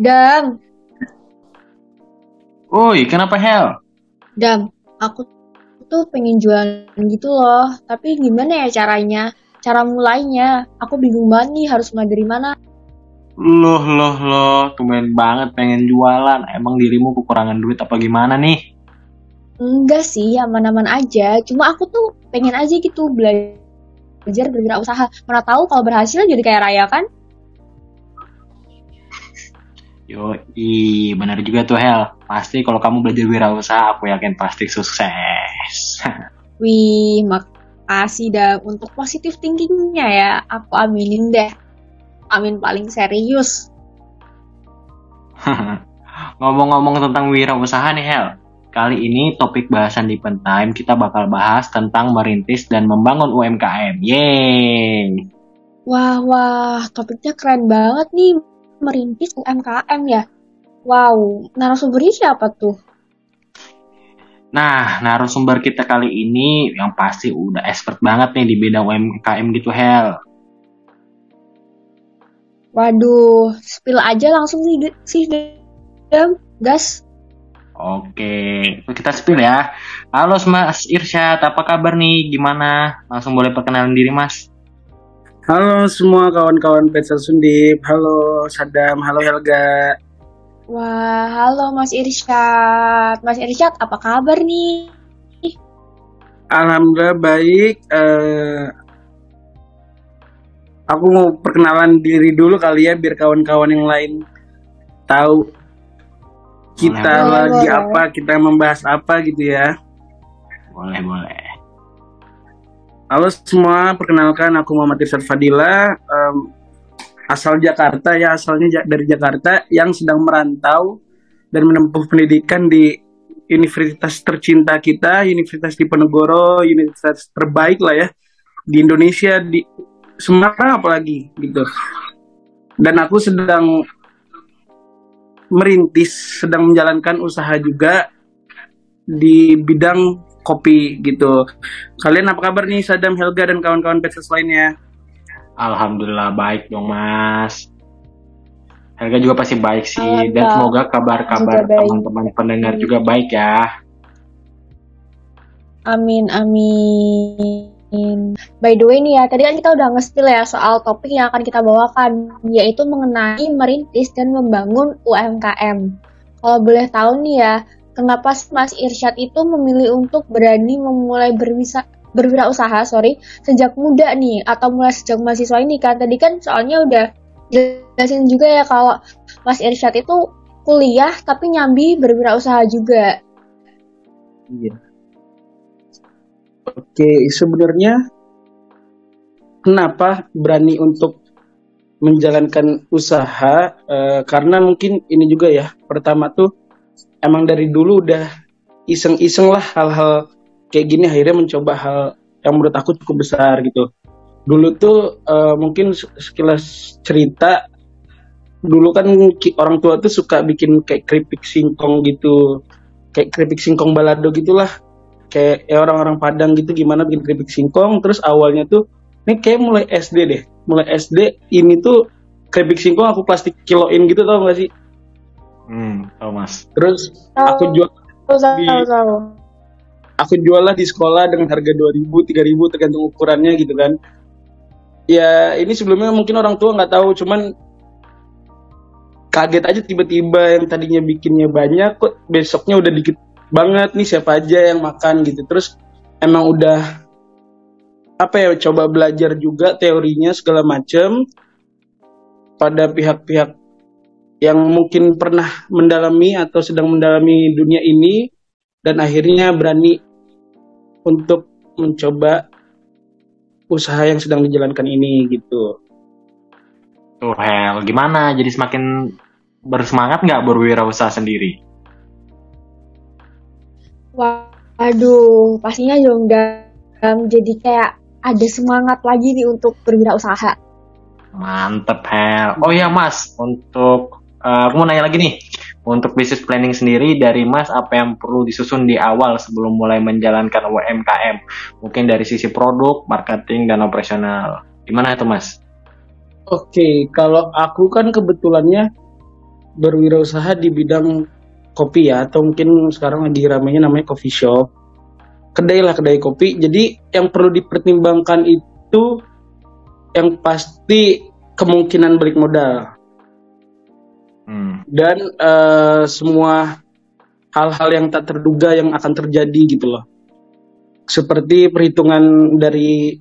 Dam, Woi, kenapa Hel? Dam, aku tuh pengen jualan gitu loh. Tapi gimana ya caranya? Cara mulainya? Aku bingung banget nih harus mulai dari mana. Loh, loh, loh, tumben banget pengen jualan. Emang dirimu kekurangan duit apa gimana nih? Enggak sih, aman-aman aja. Cuma aku tuh pengen aja gitu belajar berwirausaha. Mana tahu kalau berhasil jadi kayak Raya kan? Yo, benar juga tuh Hel. Pasti kalau kamu belajar wirausaha, aku yakin pasti sukses. Wih, makasih dah untuk positif thinkingnya ya. Aku aminin deh. Amin paling serius. Ngomong-ngomong tentang wirausaha nih Hel. Kali ini topik bahasan di Pentime kita bakal bahas tentang merintis dan membangun UMKM. Yeay! Wah, wah, topiknya keren banget nih merintis UMKM ya. Wow, narasumbernya siapa tuh? Nah, narasumber kita kali ini yang pasti udah expert banget nih di bidang UMKM gitu, Hel. Waduh, spill aja langsung sih, sih Dam, gas. Oke, kita spill ya. Halo Mas Irsyad, apa kabar nih? Gimana? Langsung boleh perkenalan diri, Mas. Halo semua kawan-kawan Petsel Sundip, halo Sadam, halo Helga. Wah, halo Mas Irsyad. Mas Irsyad, apa kabar nih? Alhamdulillah baik. Uh, aku mau perkenalan diri dulu kali ya, biar kawan-kawan yang lain tahu kita boleh, lagi boleh. apa, kita membahas apa gitu ya. Boleh, boleh. Halo semua, perkenalkan aku Muhammad Irsad Fadila, um, asal Jakarta ya, asalnya dari Jakarta yang sedang merantau dan menempuh pendidikan di universitas tercinta kita, Universitas Diponegoro, universitas terbaik lah ya di Indonesia di Semarang apalagi gitu. Dan aku sedang merintis, sedang menjalankan usaha juga di bidang kopi gitu. Kalian apa kabar nih Sadam, Helga dan kawan-kawan Petses lainnya? Alhamdulillah baik dong Mas. Helga juga pasti baik sih dan semoga kabar-kabar teman-teman pendengar juga baik ya. Amin amin. By the way nih ya, tadi kan kita udah nge ya soal topik yang akan kita bawakan, yaitu mengenai merintis dan membangun UMKM. Kalau boleh tahu nih ya, kenapa Mas Irsyad itu memilih untuk berani memulai berwisa berwirausaha sorry sejak muda nih atau mulai sejak mahasiswa ini kan tadi kan soalnya udah jelasin juga ya kalau Mas Irsyad itu kuliah tapi nyambi berwirausaha juga. Iya. Oke, sebenarnya kenapa berani untuk menjalankan usaha? E, karena mungkin ini juga ya. Pertama tuh emang dari dulu udah iseng-iseng lah hal-hal kayak gini akhirnya mencoba hal yang menurut aku cukup besar gitu. Dulu tuh uh, mungkin sekilas cerita dulu kan orang tua tuh suka bikin kayak keripik singkong gitu. Kayak keripik singkong balado gitulah. Kayak ya orang-orang Padang gitu gimana bikin keripik singkong terus awalnya tuh ini kayak mulai SD deh. Mulai SD ini tuh keripik singkong aku plastik kiloin gitu tau gak sih? Hmm, tahu mas. Terus aku jual di, aku jual lah di sekolah dengan harga 2000, 3000 tergantung ukurannya gitu kan. Ya ini sebelumnya mungkin orang tua nggak tahu, cuman kaget aja tiba-tiba yang tadinya bikinnya banyak kok besoknya udah dikit banget nih siapa aja yang makan gitu. Terus emang udah apa ya coba belajar juga teorinya segala macem pada pihak-pihak yang mungkin pernah mendalami atau sedang mendalami dunia ini dan akhirnya berani untuk mencoba usaha yang sedang dijalankan ini gitu. Tuh Hel, gimana? Jadi semakin bersemangat nggak berwirausaha sendiri? Waduh, pastinya dong dan jadi kayak ada semangat lagi nih untuk berwirausaha. Mantep Hel. Oh ya Mas, untuk uh, aku mau nanya lagi nih. Untuk bisnis planning sendiri dari Mas apa yang perlu disusun di awal sebelum mulai menjalankan UMKM mungkin dari sisi produk, marketing dan operasional. Gimana itu Mas? Oke kalau aku kan kebetulannya berwirausaha di bidang kopi ya atau mungkin sekarang lagi ramainya namanya coffee shop. Kedai lah kedai kopi. Jadi yang perlu dipertimbangkan itu yang pasti kemungkinan balik modal Hmm. dan eh, semua hal-hal yang tak terduga yang akan terjadi gitu loh seperti perhitungan dari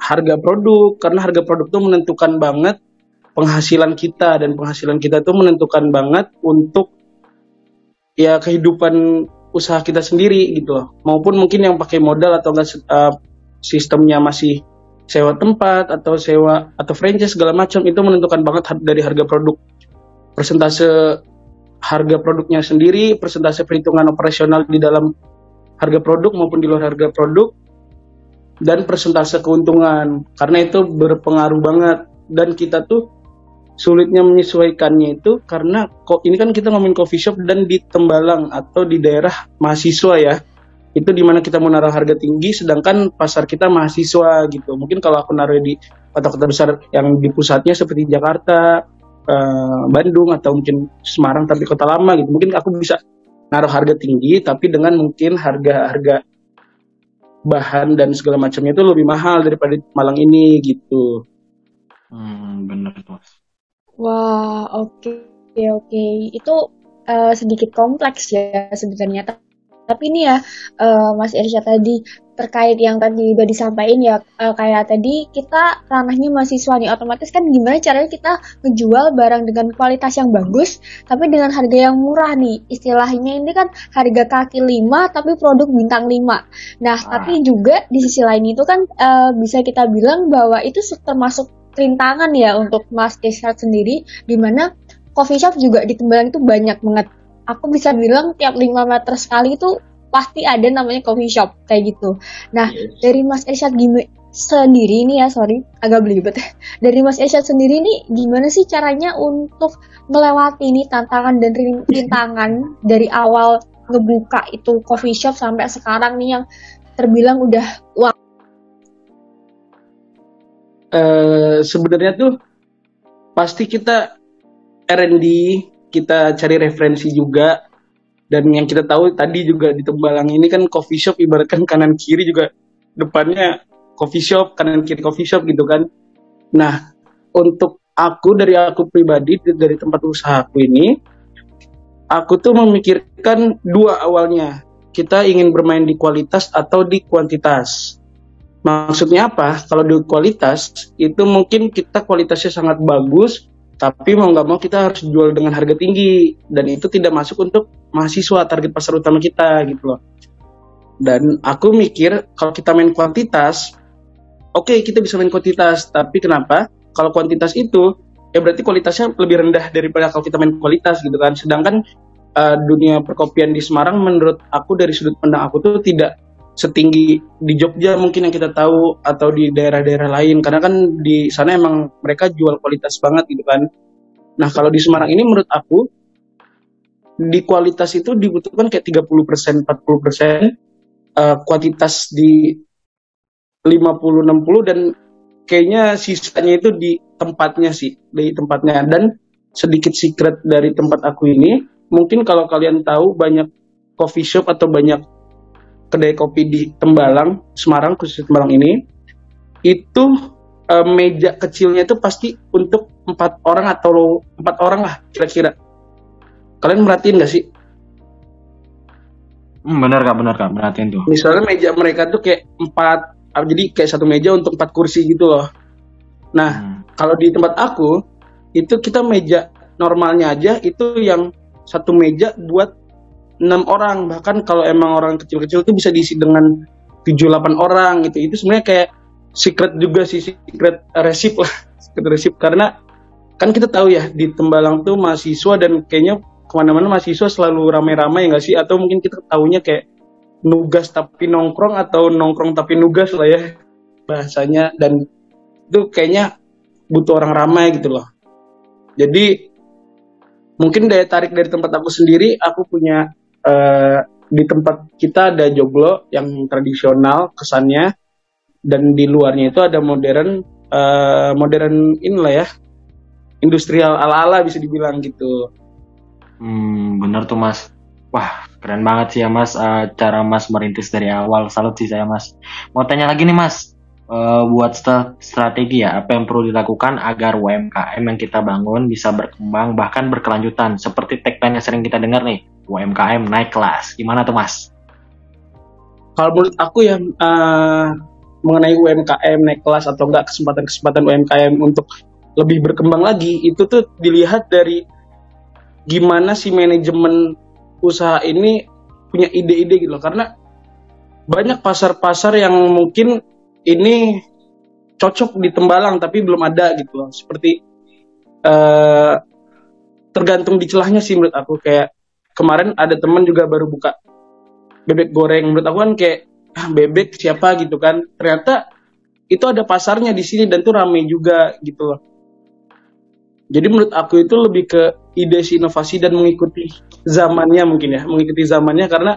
harga produk karena harga produk itu menentukan banget penghasilan kita dan penghasilan kita itu menentukan banget untuk ya kehidupan usaha kita sendiri gitu loh maupun mungkin yang pakai modal atau enggak eh, sistemnya masih sewa tempat atau sewa atau franchise segala macam itu menentukan banget dari harga produk. Persentase harga produknya sendiri persentase perhitungan operasional di dalam harga produk maupun di luar harga produk dan persentase keuntungan. Karena itu berpengaruh banget. Dan kita tuh sulitnya menyesuaikannya itu karena kok ini kan kita ngomongin coffee shop dan di Tembalang atau di daerah mahasiswa ya itu di mana kita mau naruh harga tinggi sedangkan pasar kita mahasiswa gitu mungkin kalau aku naruh di kota-kota besar yang di pusatnya seperti Jakarta eh, Bandung atau mungkin Semarang tapi kota lama gitu mungkin aku bisa naruh harga tinggi tapi dengan mungkin harga-harga bahan dan segala macamnya itu lebih mahal daripada di Malang ini gitu Hmm, bener tuh. Wah, oke, oke. Itu eh, sedikit kompleks ya sebenarnya. Ta- Tapi ini ya, eh, Mas Irsya tadi terkait yang tadi udah disampaikan ya, eh, kayak tadi kita ranahnya mahasiswa nih, otomatis kan gimana caranya kita ngejual barang dengan kualitas yang bagus, tapi dengan harga yang murah nih. Istilahnya ini kan harga kaki 5 tapi produk bintang 5. Nah, Ah. tapi juga di sisi lain itu kan eh, bisa kita bilang bahwa itu su- termasuk rintangan ya untuk Mas Irsya sendiri, di mana coffee shop juga di Tembalang itu banyak banget. Aku bisa bilang tiap 5 meter sekali itu pasti ada namanya coffee shop kayak gitu. Nah, dari Mas Irsyad sendiri nih ya, sorry, agak belibet. Dari Mas Irsyad sendiri nih, gimana sih caranya untuk melewati ini tantangan dan rin- rintangan dari awal ngebuka itu coffee shop sampai sekarang nih yang terbilang udah wah eh sebenarnya tuh pasti kita R&D kita cari referensi juga. Dan yang kita tahu tadi juga di Tembalang ini kan coffee shop ibaratkan kanan kiri juga depannya coffee shop kanan kiri coffee shop gitu kan. Nah untuk aku dari aku pribadi dari tempat usahaku ini aku tuh memikirkan dua awalnya. Kita ingin bermain di kualitas atau di kuantitas. Maksudnya apa? Kalau di kualitas itu mungkin kita kualitasnya sangat bagus, tapi mau nggak mau kita harus jual dengan harga tinggi dan itu tidak masuk untuk mahasiswa target pasar utama kita gitu loh. Dan aku mikir kalau kita main kuantitas, oke kita bisa main kuantitas, tapi kenapa? Kalau kuantitas itu ya berarti kualitasnya lebih rendah daripada kalau kita main kualitas gitu kan. Sedangkan eh, dunia perkopian di Semarang menurut aku dari sudut pandang aku tuh tidak setinggi di Jogja mungkin yang kita tahu atau di daerah-daerah lain karena kan di sana emang mereka jual kualitas banget gitu kan. Nah, kalau di Semarang ini menurut aku di kualitas itu dibutuhkan kayak 30%, 40% eh, kuantitas di 50 60 dan kayaknya sisanya itu di tempatnya sih, di tempatnya dan sedikit secret dari tempat aku ini, mungkin kalau kalian tahu banyak coffee shop atau banyak kedai kopi di Tembalang, Semarang khusus Tembalang ini, itu eh, meja kecilnya itu pasti untuk empat orang atau empat orang lah kira-kira. Kalian merhatiin nggak sih? Hmm, bener kak, bener kak, perhatiin tuh. Misalnya meja mereka tuh kayak empat, ah, jadi kayak satu meja untuk empat kursi gitu loh. Nah, Hmm. kalau di tempat aku itu kita meja normalnya aja itu yang satu meja buat enam orang. Bahkan kalau emang orang kecil-kecil itu bisa diisi dengan 7-8 orang gitu. Itu sebenarnya kayak secret juga sih secret resip lah secret resip karena kan kita tahu ya di Tembalang tuh mahasiswa dan kayaknya ke mana-mana mahasiswa selalu ramai-ramai nggak sih? Atau mungkin kita tahunya kayak nugas tapi nongkrong atau nongkrong tapi nugas lah ya bahasanya. Dan itu kayaknya butuh orang ramai gitu loh. Jadi mungkin daya tarik dari tempat aku sendiri aku punya eh, di tempat kita ada joglo yang tradisional kesannya dan di luarnya itu ada modern eh, modern inilah ya industrial ala-ala bisa dibilang gitu. Hmm, bener tuh mas. Wah, keren banget sih ya mas uh, cara mas merintis dari awal. Salut sih saya mas. Mau tanya lagi nih mas, uh, buat strategi ya, apa yang perlu dilakukan agar UMKM yang kita bangun bisa berkembang bahkan berkelanjutan. Seperti tagline yang sering kita dengar nih, UMKM naik kelas. Gimana tuh mas? Kalau menurut aku ya uh, mengenai UMKM naik kelas atau enggak kesempatan-kesempatan UMKM untuk lebih berkembang lagi itu tuh dilihat dari gimana si manajemen usaha ini punya ide-ide gitu loh karena banyak pasar-pasar yang mungkin ini cocok di Tembalang tapi belum ada gitu loh seperti uh, tergantung di celahnya sih menurut aku kayak kemarin ada teman juga baru buka bebek goreng menurut aku kan kayak ah, bebek siapa gitu kan ternyata itu ada pasarnya di sini dan tuh rame juga gitu loh jadi menurut aku itu lebih ke ide si inovasi dan mengikuti zamannya mungkin ya, mengikuti zamannya karena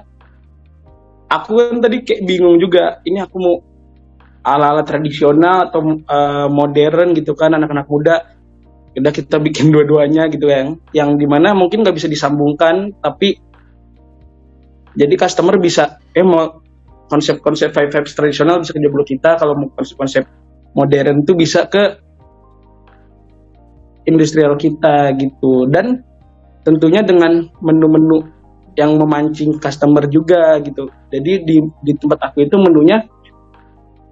aku kan tadi kayak bingung juga. Ini aku mau ala-ala tradisional atau uh, modern gitu kan anak-anak muda. Udah kita bikin dua-duanya gitu yang yang di mana mungkin nggak bisa disambungkan tapi jadi customer bisa eh mau konsep-konsep five vibes tradisional bisa ke jeblo kita kalau mau konsep-konsep modern tuh bisa ke industrial kita gitu. Dan tentunya dengan menu-menu yang memancing customer juga gitu. Jadi di di tempat aku itu menunya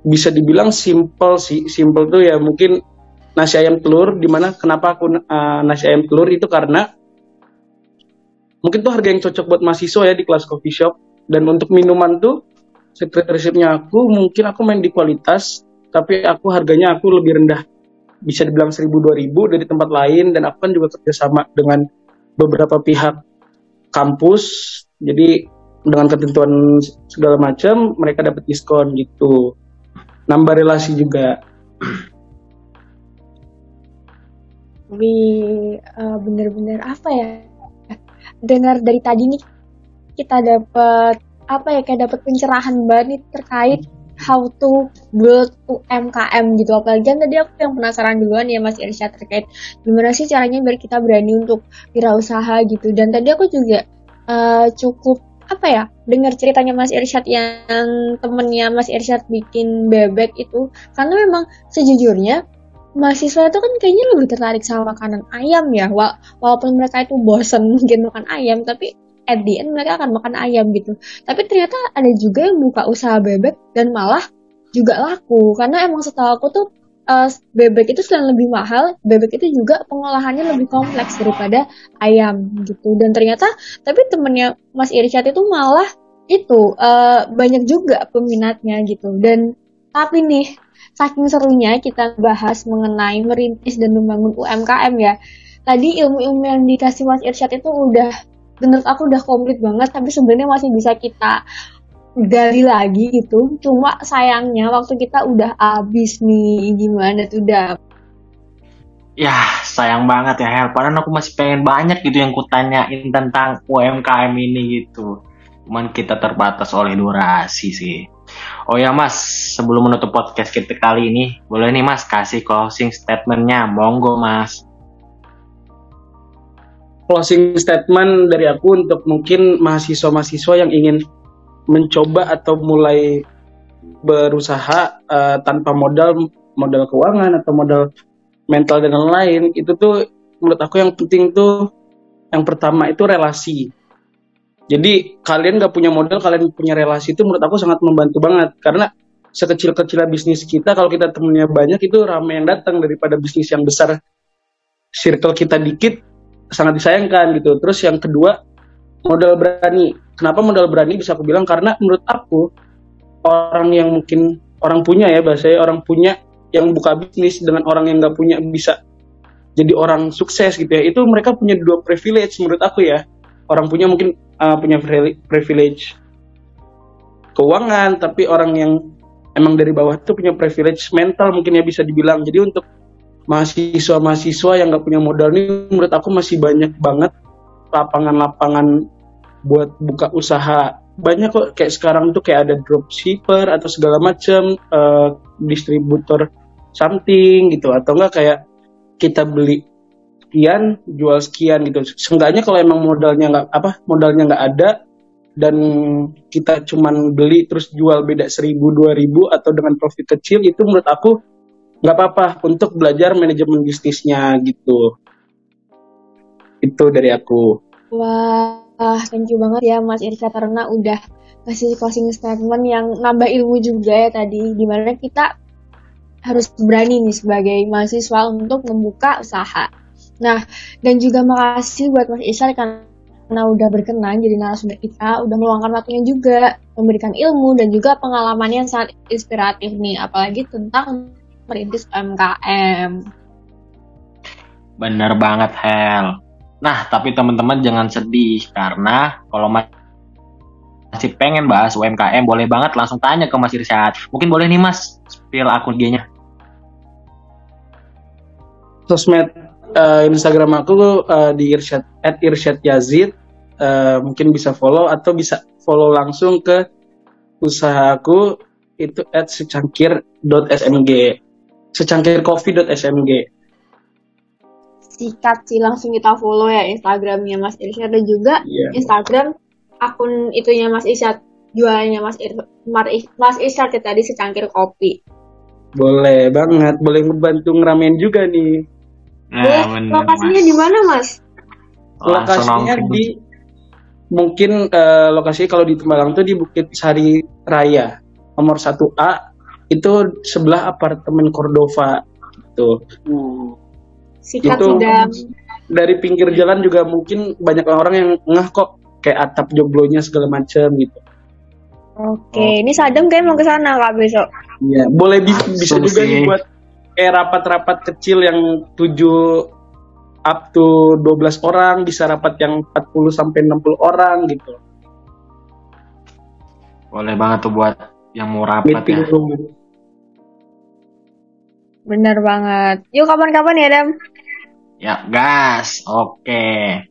bisa dibilang simple sih. Simple tuh ya mungkin nasi ayam telur di mana kenapa aku uh, nasi ayam telur itu karena mungkin tuh harga yang cocok buat mahasiswa ya di kelas coffee shop. Dan untuk minuman tuh secret resepnya aku mungkin aku main di kualitas tapi aku harganya aku lebih rendah. Bisa dibilang 1000 2000 dari tempat lain dan aku kan juga kerjasama dengan beberapa pihak kampus. Jadi dengan ketentuan segala macam mereka dapat diskon gitu. Nambah relasi juga Wih, uh, bener-bener apa ya? Dengar dari tadi nih kita dapat apa ya kayak dapat pencerahan banget nih terkait how to build UMKM gitu apalagi kan tadi aku yang penasaran duluan ya Mas Irsyad terkait gimana sih caranya biar kita berani untuk wirausaha gitu dan tadi aku juga uh, cukup apa ya dengar ceritanya Mas Irsyad yang temennya Mas Irsyad bikin bebek itu karena memang sejujurnya mahasiswa itu kan kayaknya lebih tertarik sama makanan ayam ya walaupun mereka itu bosen mungkin makan ayam tapi at the end mereka akan makan ayam gitu. Tapi ternyata ada juga yang buka usaha bebek dan malah juga laku karena emang setahu aku tuh uh, bebek itu selain lebih mahal, bebek itu juga pengolahannya lebih kompleks daripada ayam gitu. Dan ternyata tapi temennya Mas Irsyad itu malah itu uh, banyak juga peminatnya gitu. Dan tapi nih saking serunya kita bahas mengenai merintis dan membangun UMKM ya. Tadi ilmu-ilmu yang dikasih Mas Irsyad itu udah menurut aku udah komplit banget tapi sebenarnya masih bisa kita gali lagi gitu. Cuma sayangnya waktu kita udah habis nih gimana tuh udah ya sayang banget ya Hel padahal aku masih pengen banyak gitu yang kutanyain tentang UMKM ini gitu. Cuman kita terbatas oleh durasi sih Oh ya mas, sebelum menutup podcast kita kali ini, boleh nih mas kasih closing statementnya, monggo mas. Closing statement dari aku untuk mungkin mahasiswa-mahasiswa yang ingin mencoba atau mulai berusaha uh, tanpa modal modal keuangan atau modal mental dan lain-lain itu tuh menurut aku yang penting tuh yang pertama itu relasi jadi kalian gak punya modal kalian punya relasi itu menurut aku sangat membantu banget. Karena sekecil-kecilnya bisnis kita kalau kita temennya banyak itu ramai yang datang daripada bisnis yang besar. Circle kita dikit sangat disayangkan gitu. Terus yang kedua modal berani. Kenapa modal berani? Bisa aku bilang karena menurut aku orang yang mungkin orang punya ya bahasanya orang punya yang buka bisnis dengan orang yang nggak punya bisa jadi orang sukses gitu ya. Itu mereka punya dua privilege menurut aku ya orang punya mungkin uh, punya privilege keuangan tapi orang yang emang dari bawah itu punya privilege mental mungkin ya bisa dibilang. Jadi untuk mahasiswa-mahasiswa yang nggak punya modal ini menurut aku masih banyak banget lapangan-lapangan buat buka usaha. Banyak kok kayak sekarang tuh kayak ada dropshipper atau segala macam uh, distributor something gitu. Atau enggak kayak kita beli sekian jual sekian gitu. Seenggaknya kalau emang modalnya nggak apa modalnya nggak ada dan kita cuman beli terus jual beda seribu dua ribu atau dengan profit kecil itu menurut aku nggak apa-apa untuk belajar manajemen bisnisnya gitu. Itu dari aku. Wah thank you banget ya Mas Irsa karena udah kasih closing statement yang nambah ilmu juga ya tadi di mana kita harus berani nih sebagai mahasiswa untuk membuka usaha. Nah, dan juga makasih buat Mas Isal karena udah berkenan jadi narasumber kita, udah meluangkan waktunya juga, memberikan ilmu dan juga pengalamannya yang sangat inspiratif nih, apalagi tentang merintis UMKM. Bener banget, Hel. Nah, tapi teman-teman jangan sedih, karena kalau masih pengen bahas UMKM, boleh banget langsung tanya ke Mas Irsyad. Mungkin boleh nih Mas, spill akun G-nya sosmed uh, Instagram aku uh, di Irsyad at Irsyad Yazid. Uh, mungkin bisa follow atau bisa follow langsung ke usaha aku itu at secangkir.smg secangkircoffee.smg sikat sih langsung kita follow ya Instagramnya Mas Irsyad. Dan juga yeah. Instagram akun itunya Mas Irsyad jualannya Mas Ir Mas Irsyad ya tadi secangkir kopi. Boleh banget boleh ngebantu ngeramein juga nih Nah, bener, lokasinya di mana, Mas? Lokasinya di mungkin uh, lokasinya kalau di Tembalang tuh di Bukit Sari Raya nomor 1A itu sebelah apartemen Cordova itu. Hmm. Sikat itu sudah dari pinggir jalan juga mungkin banyak orang yang ngeh kok kayak atap joglonya segala macam gitu. Oke, oh. ini Sadam kayak mau ke sana kak besok. Iya, boleh bi bisa juga nih buat kayak rapat-rapat kecil yang 7 up to 12 orang, bisa rapat yang 40 sampai 60 orang gitu. Boleh banget tuh buat yang mau rapat Meeting ya. Room. Bener banget. Yuk kapan-kapan ya, Dam? Ya, gas. Oke.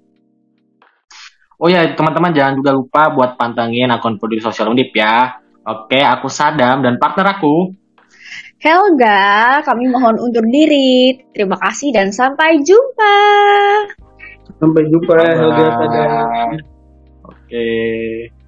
Oh ya, teman-teman jangan juga lupa buat pantengin akun Peduli Sosial Undip ya. Oke, aku Sadam dan partner aku Helga, kami mohon undur diri. Terima kasih dan sampai jumpa. Sampai jumpa, Helga. Oke. Okay.